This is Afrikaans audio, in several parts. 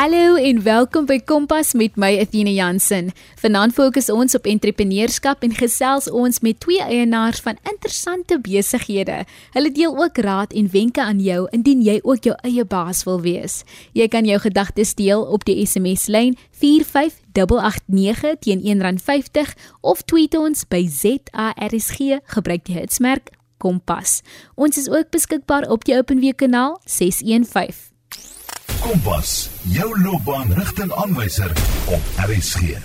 Hallo en welkom by Kompas met my Athena Jansen. Vanaand fokus ons op entrepreneurskap en gesels ons met twee eienaars van interessante besighede. Hulle deel ook raad en wenke aan jou indien jy ook jou eie baas wil wees. Jy kan jou gedagtes deel op die SMS lyn 45889 teen R1.50 of tweet ons by ZARSG gebruik die hitsmerk Kompas. Ons is ook beskikbaar op die OpenWeb kanaal 615. Kompas, jou loopbaanrigtingaanwyser op RSG.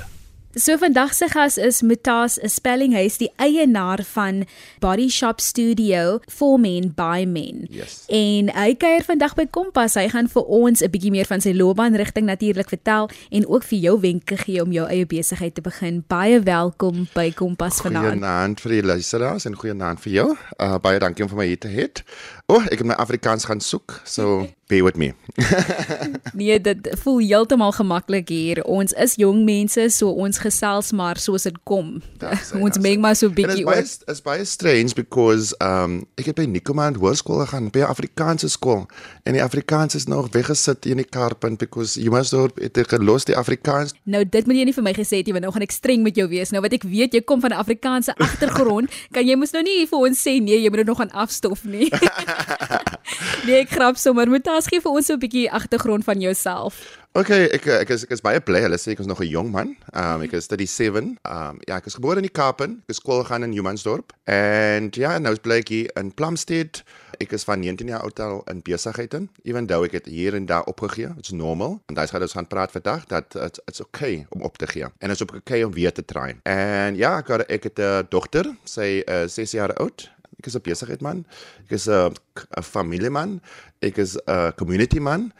So vandag se gas is Mutas Spelling, hy is die eienaar van Body Shop Studio for Men by Men. Yes. En hy kuier vandag by Kompas. Hy gaan vir ons 'n bietjie meer van sy loopbaanrigting natuurlik vertel en ook vir jou wenke gee om jou eie besigheid te begin. Baie welkom by Kompas vanaand. Goeienaand vir die luisteraars en goeienaand vir jou. Uh, baie dankie om vir my hier te hê. O, oh, ek het my Afrikaans gaan soek. So be with me. nee, dit voel heeltemal gemaklik hier. Ons is jong mense, so ons gesels maar soos dit kom. ons meng maar so bietjie oor. Dit is baie strange because um ek het by Nicoman Hoërskool gegaan, by 'n Afrikaanse skool en die Afrikaans is nog weggesit in die karpunt because you must have it gelos die Afrikaans. Nou dit moet jy nie vir my gesê het jy want nou gaan ek streng met jou wees. Nou wat ek weet jy kom van 'n Afrikaanse agtergrond, kan jy mos nou nie vir ons sê nee, jy moet dit nog gaan afstof nie. nee, ek grap sommer met as gee vir ons 'n bietjie agtergrond van jouself. Okay, ek ek is ek is baie bly. Hulle sê ek is nog 'n jong man. Um ek is 37. Um ja, ek is gebore in die Kaapen. Ek het skool gegaan in Humansdorp. En ja, nou is bly ek hier in Plumstead. Ek is van 19 jaar oud al in besigheid in. Even though ek het hier en daar opgegee. It's normal. En daai gaan ons gaan praat vandag dat it's, it's okay om op te gee. En it's okay om weer te try. En ja, ek het ek het 'n dogter. Sy is 6 jaar oud. Ek is 'n besigheidman. Ek is 'n familieman. Ek is 'n community man.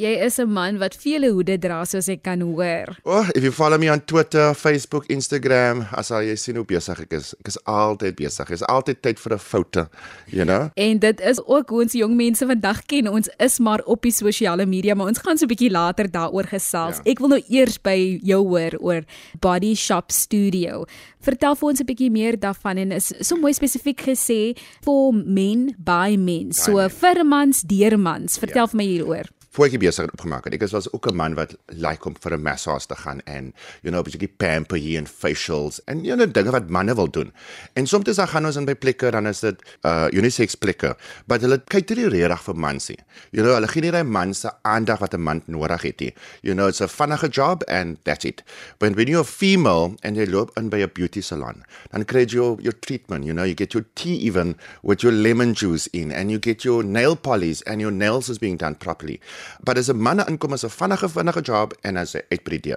Jy is 'n man wat vele hoede dra soos ek kan hoor. Oh, if you follow me on Twitter, Facebook, Instagram, as jy sien hoe besig ek is. Ek is altyd besig. Ek is altyd tyd vir 'n foto, you know? En dit is ook hoe ons jong mense vandag ken. Ons is maar op die sosiale media, maar ons gaan so 'n bietjie later daaroor gesels. Ja. Ek wil nou eers by jou hoor oor Body Shop Studio. Vertel vir ons 'n bietjie meer daarvan en is so mooi spesifiek gesê for men by men. So vir mans deur mans. Vertel ja. vir my hieroor ek besig opgemaak het. Ek was ook 'n man wat like om vir 'n massage te gaan en you know, bietjie pamper hier en facials en you know dinge wat manne wil doen. En soms dan gaan ons in by plekke dan is dit uh unisex plekke, maar hulle kyk dit regtig vir mansie. You know, hulle gee nie daai man se aandag wat 'n man nodig het nie. You know, it's a vinnige job and that's it. But when you're female and you loop in by a beauty salon, dan kry jy your, your treatment, you know, you get your tea even with your lemon juice in and you get your nail polish and your nails is being done properly. Maar dis 'n manne inkom as 'n vinnige vinnige job en as 'n uitbreidie.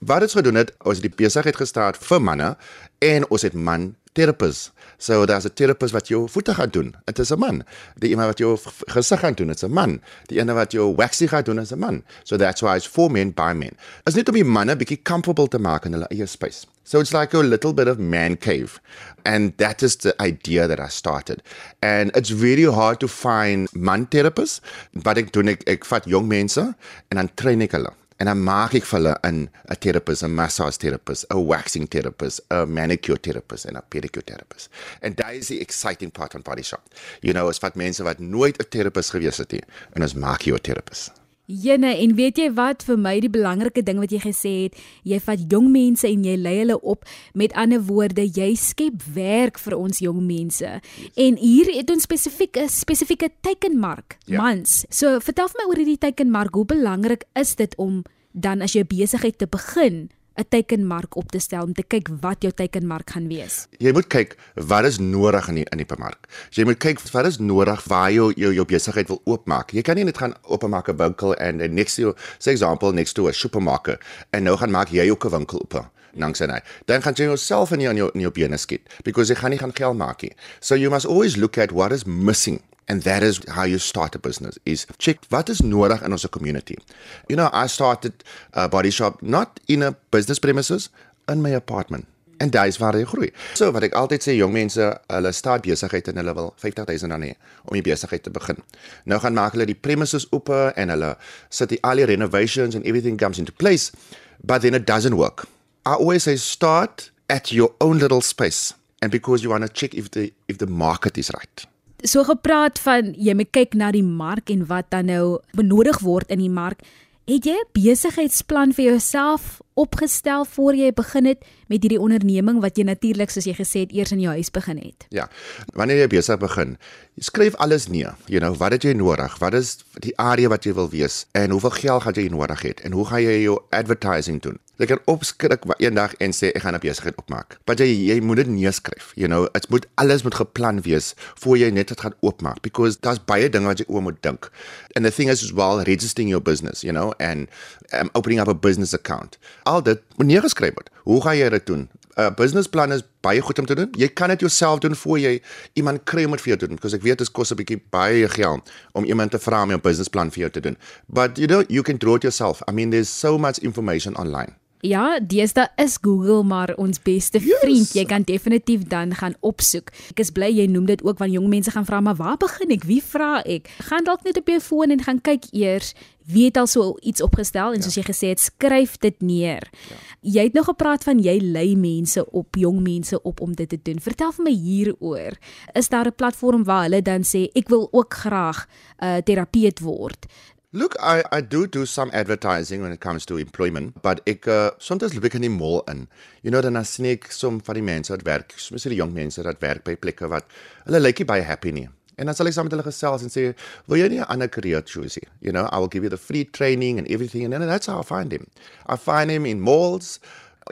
Wat het gedoen het, ons het die besigheid gestart vir manne en ons het man therapist. So daar's 'n therapist wat jou voete gaan doen. Dit is 'n man. Die iemand wat jou gesig gaan doen, dit's 'n man. Die ene wat jou waxing gaan doen, is 'n man. So that's why it's for men by men. Is net om die manne bietjie comfortable te maak in hulle eie space. So it's like a little bit of man cave. And that is the idea that I started. And it's really hard to find man therapists, but ek doen ek ek vat jong mense en dan train ek hulle en dan maak ek vir hulle 'n 'n therapist, 'n massage therapist, 'n waxing therapist, 'n manicure therapist en 'n pedicure therapist. En daai is die exciting part van Body Shop. You know, as vat mense wat nooit 'n therapist gewees het nie en ons maak jou 'n therapist. Jene, en weet jy wat vir my die belangrike ding wat jy gesê het, jy vat jong mense en jy lei hulle op. Met ander woorde, jy skep werk vir ons jong mense. Yes. En hier het ons spesifieke spesifieke teikenmark, ja. mans. So vertel vir my oor hierdie teikenmark, hoe belangrik is dit om dan as jy besigheid te begin 'n teikenmark op te stel om te kyk wat jou teikenmark gaan wees. Jy moet kyk wat is nodig in die in die bemark. Jy moet kyk wat is nodig waar jy jou jou besigheid wil oopmaak. Jy kan nie net gaan oopmaak 'n winkel en the next to say example next to a supermarket en nou gaan maak jy ook 'n winkel oop. Nangs en hy. Dan gaan jy jouself in jou in jou bene skiet because jy gaan nie gaan geld maak nie. So you must always look at what is missing And that is how you start a business is check wat is nodig in ons community. You know, I started a body shop not in a business premises in my apartment. En daai is waar jy groei. So wat ek altyd sê jong mense, hulle start besigheid en hulle wil 50000 rand hê om die besigheid te begin. Nou gaan maak hulle die premises oop en hulle sit die al die renovations and everything comes into place, but then it doesn't work. I always say start at your own little space and because you want to check if the if the market is right so gepraat van jy moet kyk na die mark en wat dan nou benodig word in die mark. Het jy 'n besigheidsplan vir jouself opgestel voor jy begin het met hierdie onderneming wat jy natuurlik soos jy gesê het eers in jou huis begin het? Ja. Wanneer jy besig begin, skryf alles neer. You know, wat het jy nodig? Wat is die area wat jy wil wees en hoeveel geld gaan jy nodig hê en hoe gaan jy jou advertising doen? Jy kan opskryf eendag en sê ek gaan 'n besigheid opmaak. Maar jy jy moet dit neerskryf. You know, dit moet alles moet geplan wees voor jy net dit gaan oopmaak because daar's baie dinge wat jy oor moet dink. And the thing is as well registering your business, you know, and um, opening up a business account. Al dit moet neergeskryf word. Hoe gaan jy dit doen? 'n uh, Businessplan is baie goed om te doen. Jy kan dit jouself doen voor jy iemand kry om dit vir jou te doen because ek weet dit kos 'n bietjie baie geld om iemand te vra om 'n businessplan vir jou te doen. But you know, you can draw it yourself. I mean there's so much information online. Ja, deesdae is Google maar ons beste Yes. vriend. Jy kan definitief dan gaan opsoek. Ek is bly jy noem dit ook want jong mense gaan vra maar waar begin ek? Wie vra ek? Gaan dalk net op jou foon en gaan kyk eers wie het al so iets opgestel en soos jy gesê het, skryf dit neer. Ja. Jy het nog gepraat van jy lei mense op, jong mense op om dit te doen. Vertel vir my hieroor. Is daar 'n platform waar hulle dan sê ek wil ook graag 'n uh, terapeut word? Look, I I do do some advertising when it comes to employment, but ek uh, soms loop ek in die mall in. You know, dan as ek som van die mense wat werk, spesiaal die jong mense wat werk by plekke wat hulle lyk nie baie happy nie. En dan sal ek saam met hulle gesels en sê, "Wil jy nie 'n ander career choose nie? You know, I will give you the free training and everything." And then that's how I find him. I find him in malls,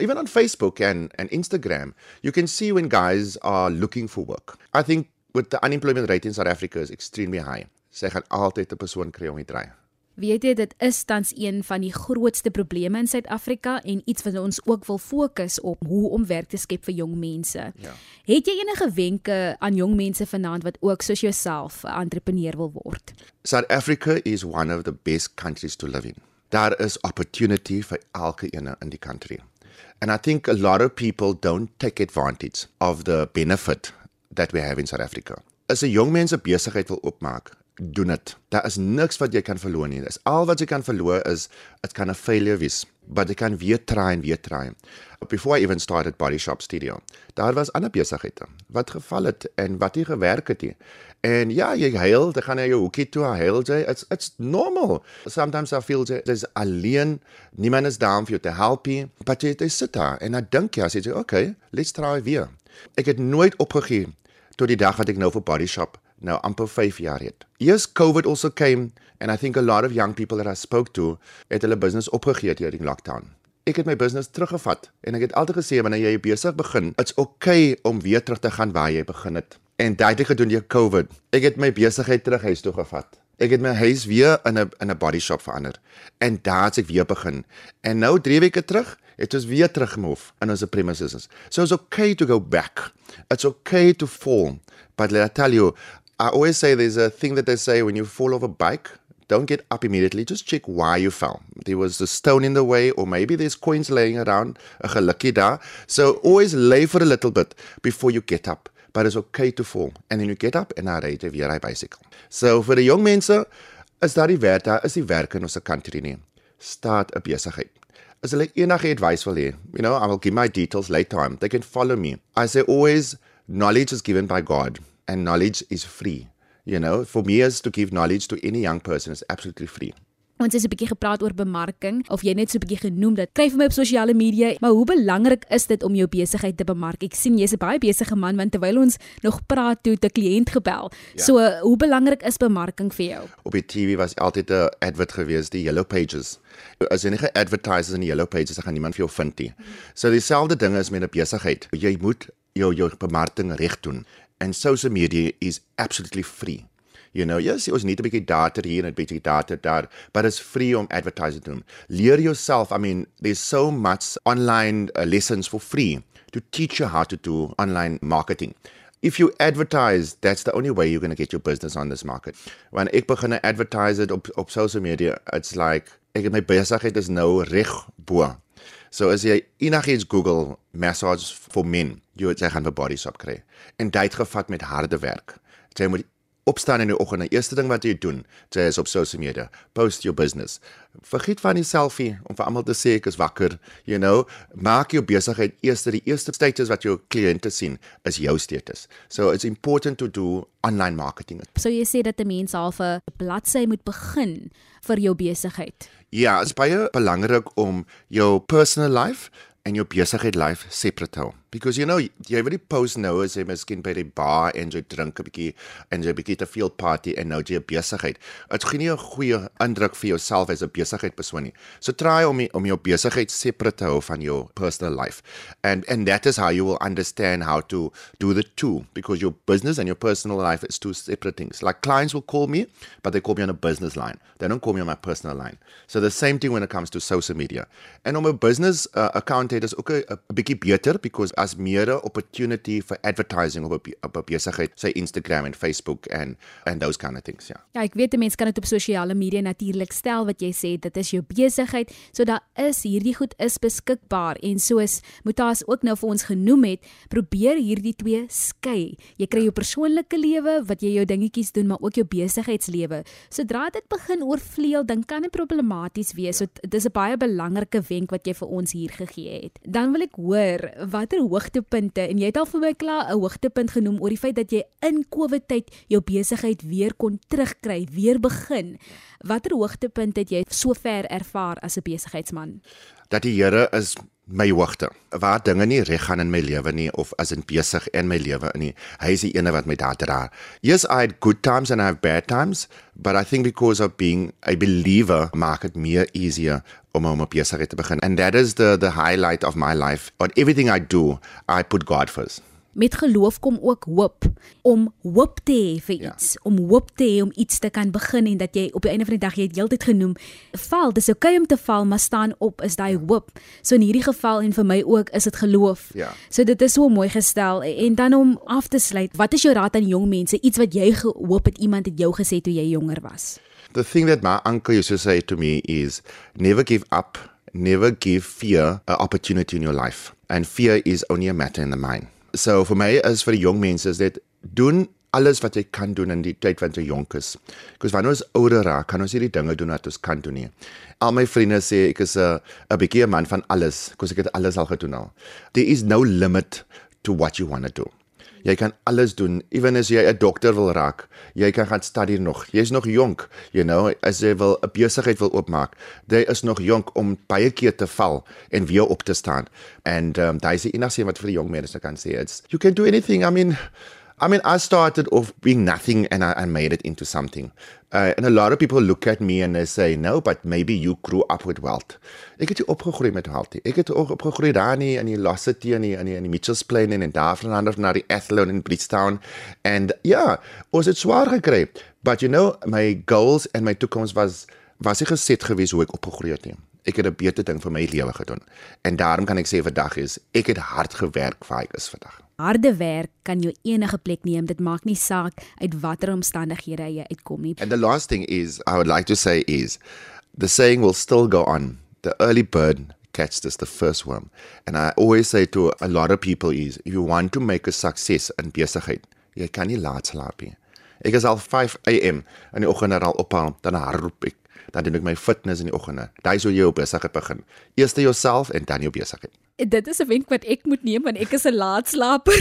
even on Facebook and and Instagram. You can see when guys are looking for work. I think with the unemployment rate in South Africa is extremely high. Sy gaan altyd 'n persoon kry om te draai. Weet jy dit is tans een van die grootste probleme in Suid-Afrika en iets wat ons ook wil fokus op hoe om werk te skep vir jong mense. Ja. Het jy enige wenke aan jong mense vanaand wat ook soos jouself 'n entrepreneur wil word? South Africa is one of the best countries to live in. Daar is opportunity vir elke een in die country. And I think a lot of people don't take advantage of the benefit that we have in South Africa. As 'n jong mens 'n besigheid wil oopmaak, doen dit. Daar is niks wat jy kan verloor nie. Dis al wat jy kan verloor is dit kan 'n failure wees, but jy kan weer try en weer try. Before I even started Body Shop Studio, daar was ander besighede wat geval het en wat nie gewerk het nie. En ja, jy huil, dan gaan jy jou hoekie toe huil jy. It's it's normal. Sometimes I feel jy is alleen, niemand is daar om vir jou te help nie, but jy jy sit daar en dan dink jy, as jy sê, "Okay, let's try weer." Ek het nooit opgegee tot die dag wat ek nou vir Body Shop nou amper 5 jaar het. Yes, COVID also came and I think a lot of young people that I spoke to het hulle business opgegee die lockdown. Ek het my business teruggevat en ek het altyd gesê wanneer jy besig begin, it's okay om weer terug te gaan waar jy begin het. En dit het gedoen deur COVID. Ek het my besigheid terug huis toe gevat. Ek het my huis weer in 'n in 'n body shop verander. En daar het ek weer begin. En nou 3 weke terug het ons weer teruggemove in ons premises. So it's okay to go back. It's okay to fall. But let I tell you, I always say there's a thing that they say when you fall off a bike, don't get up immediately. Just check why you fell. There was a stone in the way, or maybe there's coins laying around, a gelukkie daar. So always lay for a little bit before you get up. But it's okay to fall. And then you get up and dan ry jy weer ry bicycle. So vir die jong mense is daar die werk, daar is die werk in ons country nie. Start 'n besigheid. As hulle enige advice wil hê, you know, I will give my details later on. They can follow me. I say always knowledge is given by God and knowledge is free. You know, for me as to give knowledge to any young person is absolutely free. Ons het 'n bietjie gepraat oor bemarking of jy net so 'n bietjie genoem dat kry vir my op sosiale media, maar hoe belangrik is dit om jou besigheid te bemark? Ek sien jy's 'n baie besige man want terwyl ons nog praat toe 'n kliënt gebel. Ja. So, hoe belangrik is bemarking vir jou? Op die TV was altyd 'n advert gewees, die yellow pages. As jy nie advertises in die yellow pages, dan gaan niemand vir jou vind nie. So dieselfde ding is met 'n besigheid. Jy moet jou jou bemarking reg doen. And social media is absolutely free. You know, yes, ons need 'n bietjie data hier en 'n bietjie data daar, but it's free om advertising te doen. Leer yourself, I mean, there's so much online uh, lessons for free to teach you how to do online marketing. If you advertise, that's the only way you're going to get your business on this market. When ek begin advertise it op op social media, it's like ek my besigheid is nou reg bo. So as jy enigiets Google massage for men, jy jy gaan 'n body shop kry. En dit gevat met harde werk. Jy moet opstaan in die oggend, die eerste ding wat jy doen, jy is op social media, post your business. Vergiet van die selfie om vir almal te sê ek is wakker, you know, maak jou besigheid eers die eerste status wat jou kliënte sien is jou status. So it's important to do online marketing. So jy sê dat 'n mens half 'n bladsy moet begin vir jou besigheid. Ja, dit is baie belangrik om jou personal life en jou besigheid life separate hou because you know jy wil die post nou as jy miskien by die bar en jy drink 'n bietjie en jy bietjie te veel party en nou jy besigheid. Dit gee nie 'n goeie indruk vir jouself as 'n besigheid persoon nie. So try om om jou besigheid separate te hou van jou personal life. And and that is how you will understand how to do the two because your business and your personal life is two separate things. Like clients will call me but they call me on a business line. They don't call me on my personal line. So the same thing when it comes to social media. And om 'n business uh, account het is ook 'n bietjie beter because as meer opportunity for advertising op op op besigheid, sy Instagram en Facebook en and those kind of things, ja. Ja, ek weet mense kan dit op sosiale media natuurlik stel wat jy sê, dit is jou besigheid, so daar is hierdie goed is beskikbaar en soos Mutas ook nou vir ons genoem het, probeer hierdie twee skei. Jy kry jou persoonlike lewe wat jy jou dingetjies doen, maar ook jou besigheidslewe. Sodra dit begin oorvleuel, dan kan dit problematies wees. So dit is 'n baie belangrike wenk wat jy vir ons hier gegee het. Dan wil ek hoor watter hoogtepunte en jy het al vir my klaar 'n hoogtepunt genoem oor die feit dat jy in COVID tyd jou besigheid weer kon terugkry, weer begin. Watter hoogtepunt het jy sover ervaar as 'n besigheidsman? Dat die Here is my hoogte. Waar dinge nie reg gaan in my lewe nie of as in besig in my lewe nie, hy is die ene wat my daar dra. Yes, I had good times and I have bad times, but I think because of being a believer, maak dit meer easier om om op besigheid te begin. And that is the the highlight of my life. On everything I do, I put God first. Met geloof kom ook hoop om hoop te hê vir ja. iets, ja. om hoop te hê om iets te kan begin en dat jy op die einde van die dag jy het heeltyd genoem, val, dis oukei okay om te val, maar staan op is daai ja. hoop. So in hierdie geval en vir my ook is dit geloof. Ja. So dit is so mooi gestel en dan om af te sluit, wat is jou raad aan jong mense, iets wat jy gehoop het iemand het jou gesê toe jy jonger was? The thing that my uncle used to say to me is never give up, never give fear an opportunity in your life. And fear is only a matter in the mind. So vir my as vir die jong mense is dit doen alles wat jy kan doen in die tyd wat jy jonk is. Because wanneer ons ouder raak, kan ons nie die dinge doen wat ons kan doen nie. Al my vriende sê ek is 'n 'n bietjie 'n man van alles, because ek het alles al gedoen al. There is no limit to what you want to do. Jy kan alles doen, ewen as jy 'n dokter wil raak. Jy kan gaan studeer nog. Jy's nog jonk, you know, as jy wil 'n besigheid wil oopmaak. Jy is nog jonk om baie keer te val en weer op te staan. And um daai is die enigste wat vir die jong mense kan sê. It's you can do anything. I mean, I mean, I started off being nothing and I, I made it into something. Uh, and a lot of people look at me and they say, no, but maybe you grew up with wealth. Ek het opgegroei met wealth. Ek het ook opgegroei daar nie in die Lossity en die in die, Mitchells Plain en daar van ander na die Athlone in Bridgetown. And ja, ons het swaar gekry. But you know, my goals and my toekoms was was ek geset gewees hoe ek opgegroei het. Nie ek het 'n beter ding vir my lewe gedoen. En daarom kan ek sê vandag is ek het hard gewerk vir ek is vandag. Harde werk kan jou enige plek neem. Dit maak nie saak uit watter omstandighede jy uitkom nie. And the last thing is I would like to say is the saying will still go on. The early bird catches the first worm. And I always say to a lot of people is if you want to make a success in besigheid, jy kan nie laat slaap nie. Ek is al 5 am in die oggend al ophaal, dan hardloop ek dan doen ek my fitness in die oggende. Daai sou jy jou besigheid begin. Eers jouself en dan jou besigheid. Dit is 'n wenk wat ek moet neem want ek is 'n laatslaper.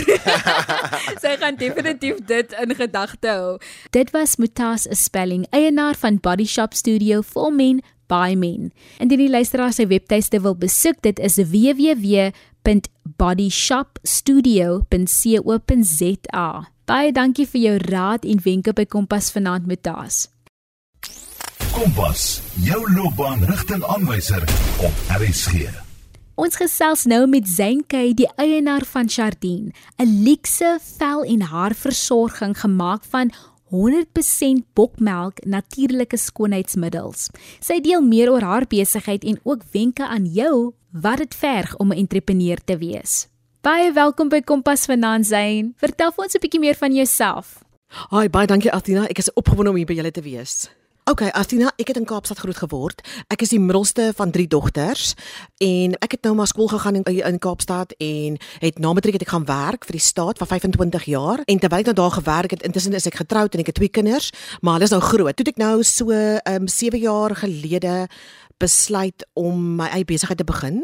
Sy so gaan definitief dit in gedagte hou. Dit was Mutas Spelling, eienaar van Body Shop Studio vir men by men. Indien die luisteraar sy webtuiste wil besoek, dit is www.bodyshopstudio.co.za. Baie dankie vir jou raad en wenke by Kompas vanaand Mutas. Kompas, jou loopbaanrigtingaanwyser op RSG. Ons gesels nou met Zainkey, die eienaar van Chardin, 'n luukse vel- en haarversorging gemaak van 100% bokmelk natuurlike skoonheidsmiddels. Sy deel meer oor haar besigheid en ook wenke aan jou wat dit verg om 'n entrepreneur te wees. Baie welkom by Kompas Vanaand Zain. Vertel vir ons 'n bietjie meer van jouself. Haai, baie dankie Athena. Ek is opgewonde om hier by julle te wees. Okay, Athena, ek het in Kaapstad groot geword. Ek is die middelste van 3 dogters en ek het nou maar skool gegaan in, in Kaapstad en het na matriek het ek gaan werk vir die staat vir 25 jaar en terwyl ek nou daar gewerk het, intussen is ek getroud en ek het twee kinders, maar hulle is nou groot. Toe ek nou so ehm um, 7 jaar gelede besluit om my eie besigheid te begin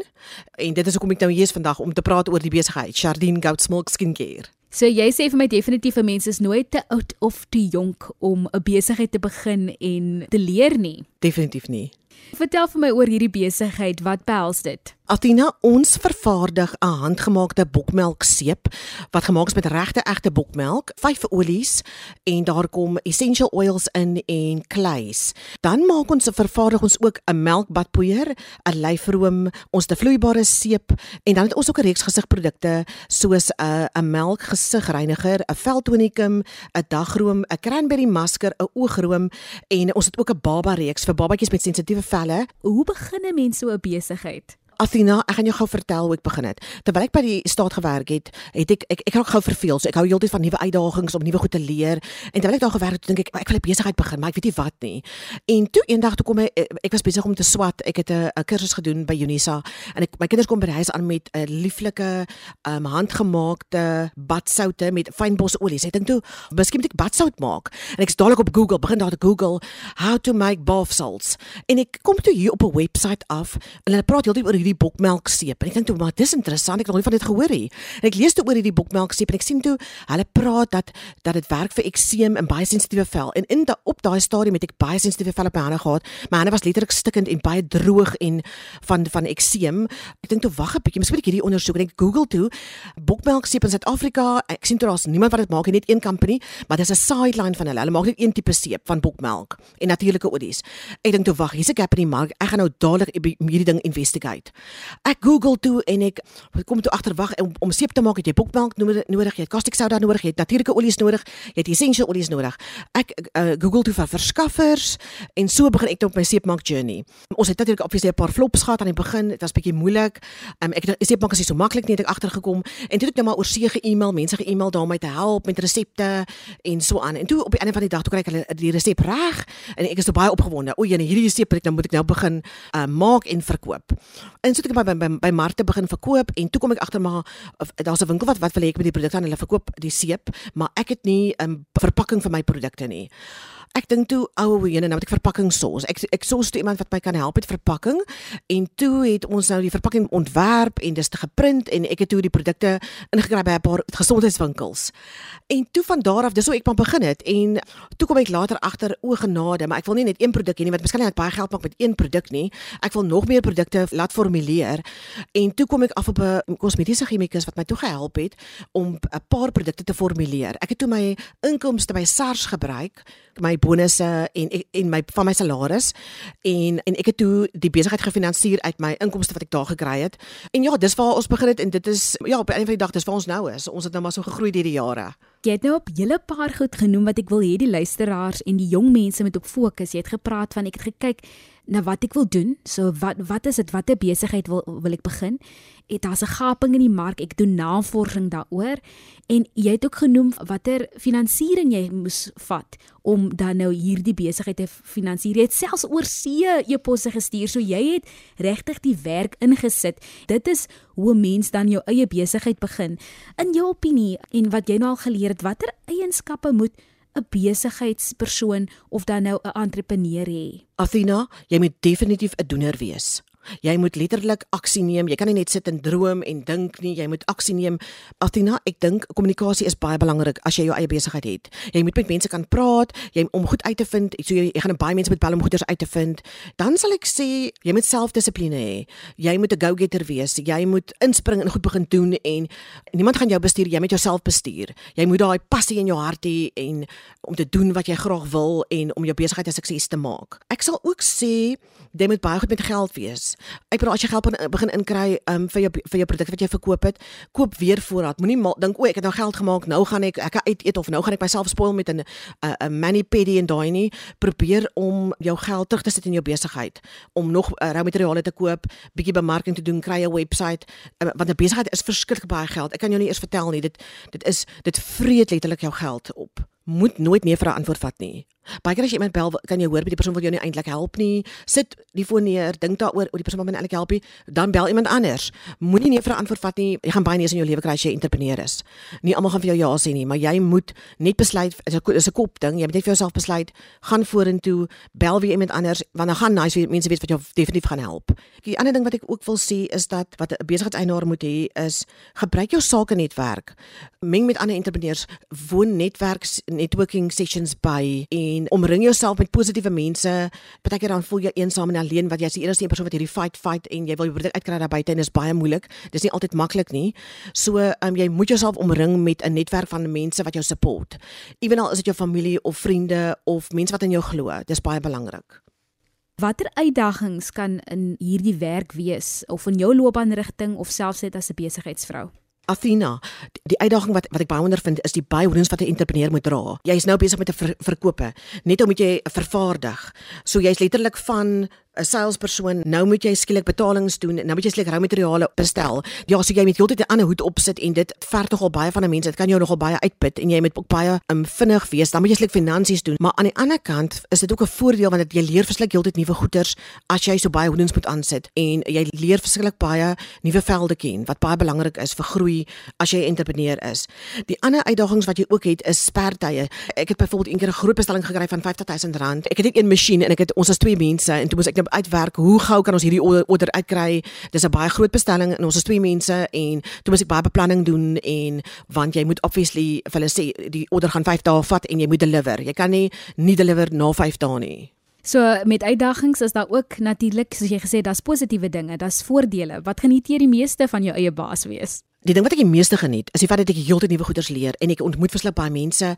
en dit is hoekom ek nou hier is vandag om te praat oor die besigheid Jardine Goat Milk Skincare. So jy sê vir my definitief mense is nooit te oud of te jonk om 'n besigheid te begin en te leer nie. Definitief nie. Vertel vir my oor hierdie besigheid, wat behels dit? Athena, ons vervaardig 'n handgemaakte bokmelkseep wat gemaak is met regte egte bokmelk, vyf olies en daar kom essential oils in en kleis. Dan maak ons vervaardig ons ook 'n melkbadpoeier, 'n lyfroom, ons te vloeibare seep en dan het ons ook 'n reeks gesigprodukte soos 'n 'n melkgesigreiniger, 'n veltonikum, 'n dagroom, 'n cranberry masker, 'n oogroom en ons het ook 'n baba reeks vir babatjies met sensitiewe velle. Hoe begin 'n mens so 'n besigheid? Athena, ek gaan jou gou vertel hoe ek begin het. Terwyl ek by die staat gewerk het, het ek ek ek raak gou verveel. So ek hou heeltyd van nuwe uitdagings om nuwe goed te leer. En terwyl ek daar gewerk het, dink ek ek wil 'n besigheid begin, maar ek weet nie wat nie. En toe eendag toe kom ek ek was besig om te swat. Ek het 'n kursus gedoen by Unisa en ek my kinders kom by die huis aan met 'n lieflike um, handgemaakte badsoute met fynbosolie. Ek dink toe, miskien moet ek badsout maak. En ek's dadelik op Google, begin daar te Google how to make bath salts. En ek kom toe hier op 'n webwerf af en hulle praat heeltyd oor hierdie bokmelkseep. En ek dink toe, maar dis interessant, ek het nog nie van dit gehoor nie. En ek lees toe oor hierdie bokmelkseep en ek sien toe hulle praat dat dat dit werk vir ekseem en baie sensitiewe vel. En in da, op daai stadium het ek baie sensitiewe vel op my hande gehad. My hande was letterlik stikkend en baie droog en van van ekseem. Ek dink toe wag 'n bietjie, miskien moet ek hierdie ondersoek en ek Google toe bokmelkseep in Suid-Afrika. Ek sien toe daar's niemand wat dit maak nie, net een company, maar dis 'n sideline van hulle. Hulle maak net een tipe seep van bokmelk en natuurlike olies. Ek dink toe wag, hier's 'n gap in die mark. Ek gaan nou dadelik hierdie ding investigate. Ek Google toe en ek kom toe agter wag om, om seep te maak het jy bokmelk nodig, jy het caustic soda nodig, jy het natuurlike olies nodig, jy het essential olies nodig. Ek uh, Google toe vir verskaffers en so begin ek op my seepmaak journey. Ons het natuurlik obviously 'n paar flops gehad aan die begin, dit was bietjie moeilik. Um, ek het seepmaak is nie so maklik nie, het ek agtergekom en toe het ek nou maar oor see ge-email, mense ge-email daarmee te help met resepte en so aan. En toe op die einde van die dag toe kry ek hulle die resep reg en ek is so baie opgewonde. O, jene, hierdie resep moet ek nou moet ek nou begin uh, maak en verkoop. En so het ek by by, by markte begin verkoop en toe kom ek agter maar daar's 'n winkel wat wat wil hê ek met die produkte aan hulle verkoop die seep, maar ek het nie 'n um, verpakking vir my produkte nie. Ek dink toe ou ene nou met ek verpakking sos. Ek ek sos toe iemand wat my kan help met verpakking en toe het ons nou die verpakking ontwerp en dis te geprint en ek het toe die produkte ingekry by 'n paar gesondheidswinkels. En toe van daar af dis hoe ek maar begin het en toe kom ek later agter o genade, maar ek wil nie net een produk hê nie want miskien net baie geld maak met een produk nie. Ek wil nog meer produkte laat formuleer en toe kom ek af op 'n kosmetiese chemikus wat my toe gehelp het om 'n paar produkte te formuleer. Ek het toe my inkomste by SARS gebruik my bonusse en en my van my salaris en en ek het toe die besigheid gefinansier uit my inkomste wat ek daar gekry het. En ja, dis waar ons begin het en dit is ja, op 'n van die dag dis waar ons nou is. Ons het nou maar so gegroei deur die jare. Jy het nou op julle paar goed genoem wat ek wil hê die luisteraars en die jong mense moet op fokus. Jy het gepraat van ek het gekyk na wat ek wil doen. So wat wat is dit? Watter besigheid wil wil ek begin? Het daar's 'n gaping in die mark. Ek doen navorsing daaroor en jy het ook genoem watter finansiering jy moes vat om dan nou hierdie besigheid te finansier. Jy het selfs oor see e-posse gestuur. So jy het regtig die werk ingesit. Dit is hoe 'n mens dan jou eie besigheid begin. In jou opinie en wat jy nou al geleer het, watter eienskappe moet 'n besigheidspersoon of dan nou 'n entrepreneur hê? Athena, jy moet definitief 'n doener wees. Jy moet letterlik aksie neem. Jy kan nie net sit en droom en dink nie. Jy moet aksie neem. Athena, ek dink kommunikasie is baie belangrik as jy jou eie besigheid het. Jy moet met mense kan praat, jy om goed uit te vind. So jy, jy gaan baie mense met bel om goeders uit te vind. Dan sal ek sê jy moet selfdissipline hê. Jy moet 'n go-getter wees. Jy moet inspring en goed begin doen en niemand gaan jou bestuur. Jy moet jouself bestuur. Jy moet daai passie in jou hart hê en om te doen wat jy graag wil en om jou besigheid 'n sukses te maak. Ek sal ook sê jy moet baie goed met geld wees. Ek bedoel as jy geld begin inkry um, vir jou vir jou produkte wat jy verkoop het, koop weer voorraad. Moenie dink o, ek het nou geld gemaak, nou gaan ek ek uit eet of nou gaan ek myself spoil met 'n 'n mani pedi en daai nie. Probeer om jou geld terug te sit in jou besigheid om nog uh, rou materiale te koop, bietjie bemarking te doen, kry 'n webwerf uh, want 'n besigheid is verskriklik baie geld. Ek kan jou nie eers vertel nie. Dit dit is dit vreet letterlik jou geld op moet nooit nee vir 'n antwoord vat nie. Baie keer as jy iemand bel, kan jy hoor by die persoon wil jou nie eintlik help nie. Sit die foon neer, dink daaroor, oor die persoon wil my nie eintlik help nie, dan bel iemand anders. Moenie nee vir 'n antwoord vat nie. Jy gaan baie neus in jou lewe kry as jy entrepreneur is. Nie almal gaan vir jou ja sê nie, maar jy moet net besluit, 'n is 'n kop ding. Jy moet net vir jouself besluit, gaan vorentoe, bel weer iemand anders, want dan gaan nice mense weet wat jou definitief gaan help. Die ander ding wat ek ook wil sê is dat wat 'n besigheidseienaar moet hê is gebruik jou sake netwerk. Meng met ander entrepreneurs, woon netwerks networking sessions by en omring jouself met positiewe mense. Partykeer dan voel jy eensaam en alleen wat jy is die enigste een persoon wat hierdie fight fight en jy wil jou brood uitkry daar buite en is baie moeilik. Dis nie altyd maklik nie. So, um, jy moet jouself omring met 'n netwerk van mense wat jou support. Ewenal is dit jou familie of vriende of mense wat in jou glo. Dis baie belangrik. Watter uitdagings kan in hierdie werk wees of in jou loopbaanrigting of selfs net as 'n besigheidsvrou? Athena, die, die uitdaging wat wat ek baie ondervind is die baie hoedens wat 'n entrepreneur moet dra. Jy is nou besig met 'n ver, verkope. Net om jy vervaardig. So jy's letterlik van 'n salespersoon, nou moet jy skielik betalings doen, nou moet jy skielik rou materiale bestel. Ja, so jy moet heeltyd 'n ander hoed opsit en dit verg tog al baie van 'n mens. Dit kan jou nogal baie uitput en jy moet ook baie um, vinnig wees. Dan moet jy skielik finansies doen. Maar aan die ander kant is dit ook 'n voordeel want jy leer verskriklik heeltyd nuwe goeters as jy so baie hoedens moet aansit en jy leer verskriklik baie nuwe velde ken wat baie belangrik is vir groei as jy 'n entrepreneur is. Die ander uitdagings wat jy ook het is spertye. Ek het byvoorbeeld eendag 'n groot bestelling gekry van R50000. Ek het net een masjien en ek het ons as twee mense en toe moes ek nou uitwerk hoe gou kan ons hierdie order uitkry. Dis 'n baie groot bestelling en ons is twee mense en toe moet ek baie beplanning doen en want jy moet obviously vir hulle sê die order gaan 5 dae vat en jy moet deliver. Jy kan nie nie deliver na 5 dae nie. So met uitdagings is daar ook natuurlik soos jy gesê daar's positiewe dinge, daar's voordele. Wat geniet jy die meeste van jou eie baas wees? Die ding wat ek die meeste geniet, is die feit dat ek heeltyd nuwe goeders leer en ek ontmoet verskeie baie mense.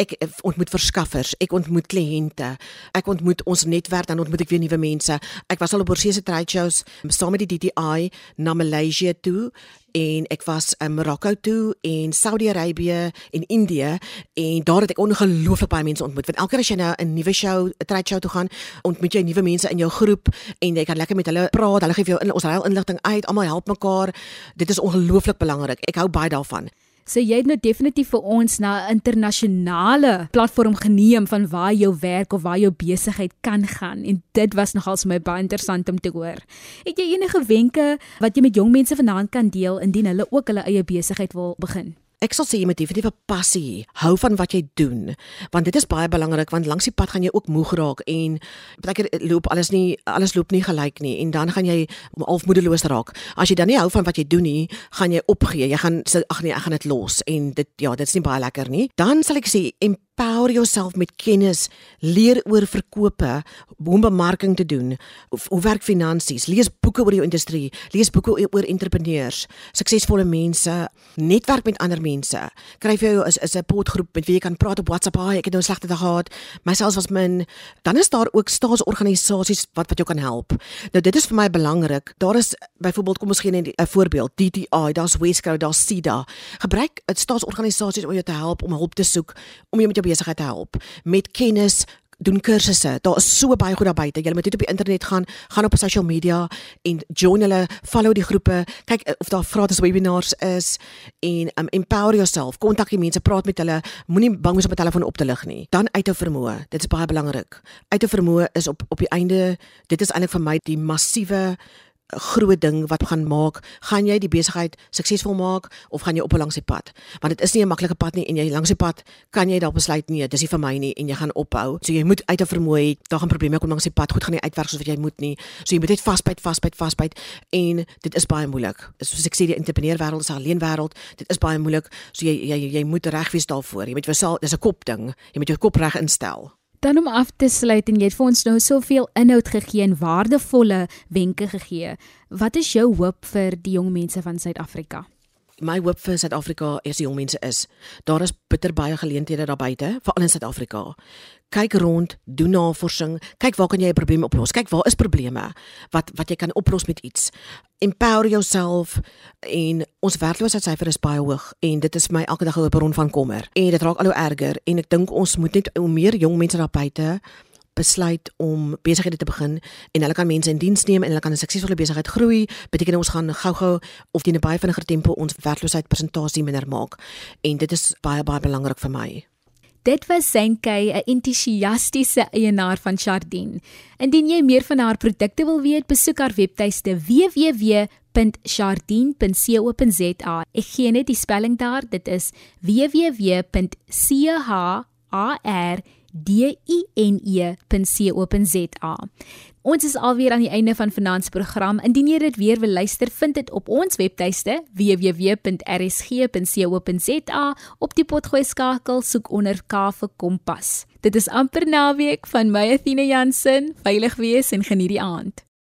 Ek ontmoet verskaffers, ek ontmoet kliënte. Ek ontmoet ons netwerk, dan ontmoet ek weer nuwe mense. Ek was al op oorsese trade shows saam met die DTI na Maleisië toe en ek was in Marokko toe en Saudi-Arabië en Indië en daar het ek ongelooflik baie mense ontmoet. Want elke keer as jy nou 'n nuwe show, 'n trade show toe gaan, ontmoet jy nuwe mense in jou groep en jy kan lekker met hulle praat. Hulle gee vir jou in ons ruil inligting uit. Almal help mekaar. Dit is ongelooflik belangrik. Ek hou baie daarvan. So jy het nou definitief vir ons na 'n internasionale platform geneem van waar jou werk of waar jou besigheid kan gaan en dit was nogal vir my baie interessant om te hoor. Het jy enige wenke wat jy met jong mense vanaand kan deel indien hulle ook hulle eie besigheid wil begin? Ek sal sê jy moet definitief 'n passie hou van wat jy doen, want dit is baie belangrik want langs die pad gaan jy ook moeg raak en baie keer loop alles nie alles loop nie gelyk nie en dan gaan jy half moedeloos raak. As jy dan nie hou van wat jy doen nie, gaan jy opgee. Jy gaan sê ag nee, ek gaan dit los en dit ja, dit is nie baie lekker nie. Dan sal ek sê empower jouself met kennis, leer oor verkope, hoe om bemarking te doen, hoe, hoe werk finansies, lees boeke oor jou industrie, lees boeke oor entrepreneurs, suksesvolle mense, netwerk met ander mense. Kry vir jou is is 'n potgroep met wie jy kan praat op WhatsApp. Haai, ek het nou 'n slegte dag gehad. Myself was min. Dan is daar ook staatsorganisasies wat wat jou kan help. Nou dit is vir my belangrik. Daar is byvoorbeeld kom ons gee net 'n voorbeeld, DTI, daar's Wesco, daar's SIDA. Gebruik 'n staatsorganisasie om jou te help om hulp te soek om jou met jou besigheid te help met kennis doen kursusse. Daar is so baie goed daar buite. Jy moet net op die internet gaan, gaan op social media en join hulle, follow die groepe, kyk eh, of daar gratis webinars is en um, empower yourself. Kontak die mense, praat met hulle. Moenie bang wees om 'n telefoon op te lig nie. Dan uithou vermoë. Dit is baie belangrik. Uithou vermoë is op op die einde, dit is eintlik vir my die massiewe groot ding wat gaan maak, gaan jy die besigheid suksesvol maak of gaan jy op 'n langse pad? Want dit is nie 'n maklike pad nie en jy langse pad kan jy dalk besluit nee, dis nie vir my nie en jy gaan ophou. So jy moet uit 'n vermoë daar gaan probleme kom langs die pad, goed gaan nie uitwerk soos wat jy moet nie. So jy moet net vasbyt, vasbyt, vasbyt en dit is baie moeilik. Soos ek sê die entrepreneur wêreld is 'n alleen wêreld. Dit is baie moeilik. So jy jy jy moet reg wees daarvoor. Jy moet vir self, dis 'n kop ding. Jy moet jou kop reg instel. Dan om af te sluit en jy het vir ons nou soveel inhoud gegee en waardevolle wenke gegee. Wat is jou hoop vir die jong mense van Suid-Afrika? My hoop vir Suid-Afrika is die jong mense is. Daar is bitter baie geleenthede daar buite, veral in Suid-Afrika kyk rond, doen navorsing, kyk waar kan jy 'n probleem oplos? Kyk waar is probleme wat wat jy kan oplos met iets. Empower yourself en ons werkloosheidssyfer is baie hoog en dit is vir my elke dag 'n bron van kommer. En dit raak al hoe erger en ek dink ons moet net hoe meer jong mense daar buite besluit om besighede te begin en hulle kan mense in diens neem en hulle kan 'n suksesvolle besigheid groei, beteken ons gaan gou-gou of teen 'n baie vinniger tempo ons werkloosheid persentasie minder maak. En dit is baie baie belangrik vir my. Dit was Zenkay, 'n entoesiastiese eienaar van Chardin. Indien jy meer van haar produkte wil weet, besoek haar webtuiste www.chardin.co.za. Ek gee net die spelling daar, dit is www.chardin.co.za. Ons is alweer aan die einde van vanaand se program. Indien jy dit weer wil luister, vind dit op ons webtuiste www.rsg.co.za op die potgooi skakel soek onder K vir Kompas. Dit is amper naweek van my Athena Jansen. Veilig wees en geniet die aand.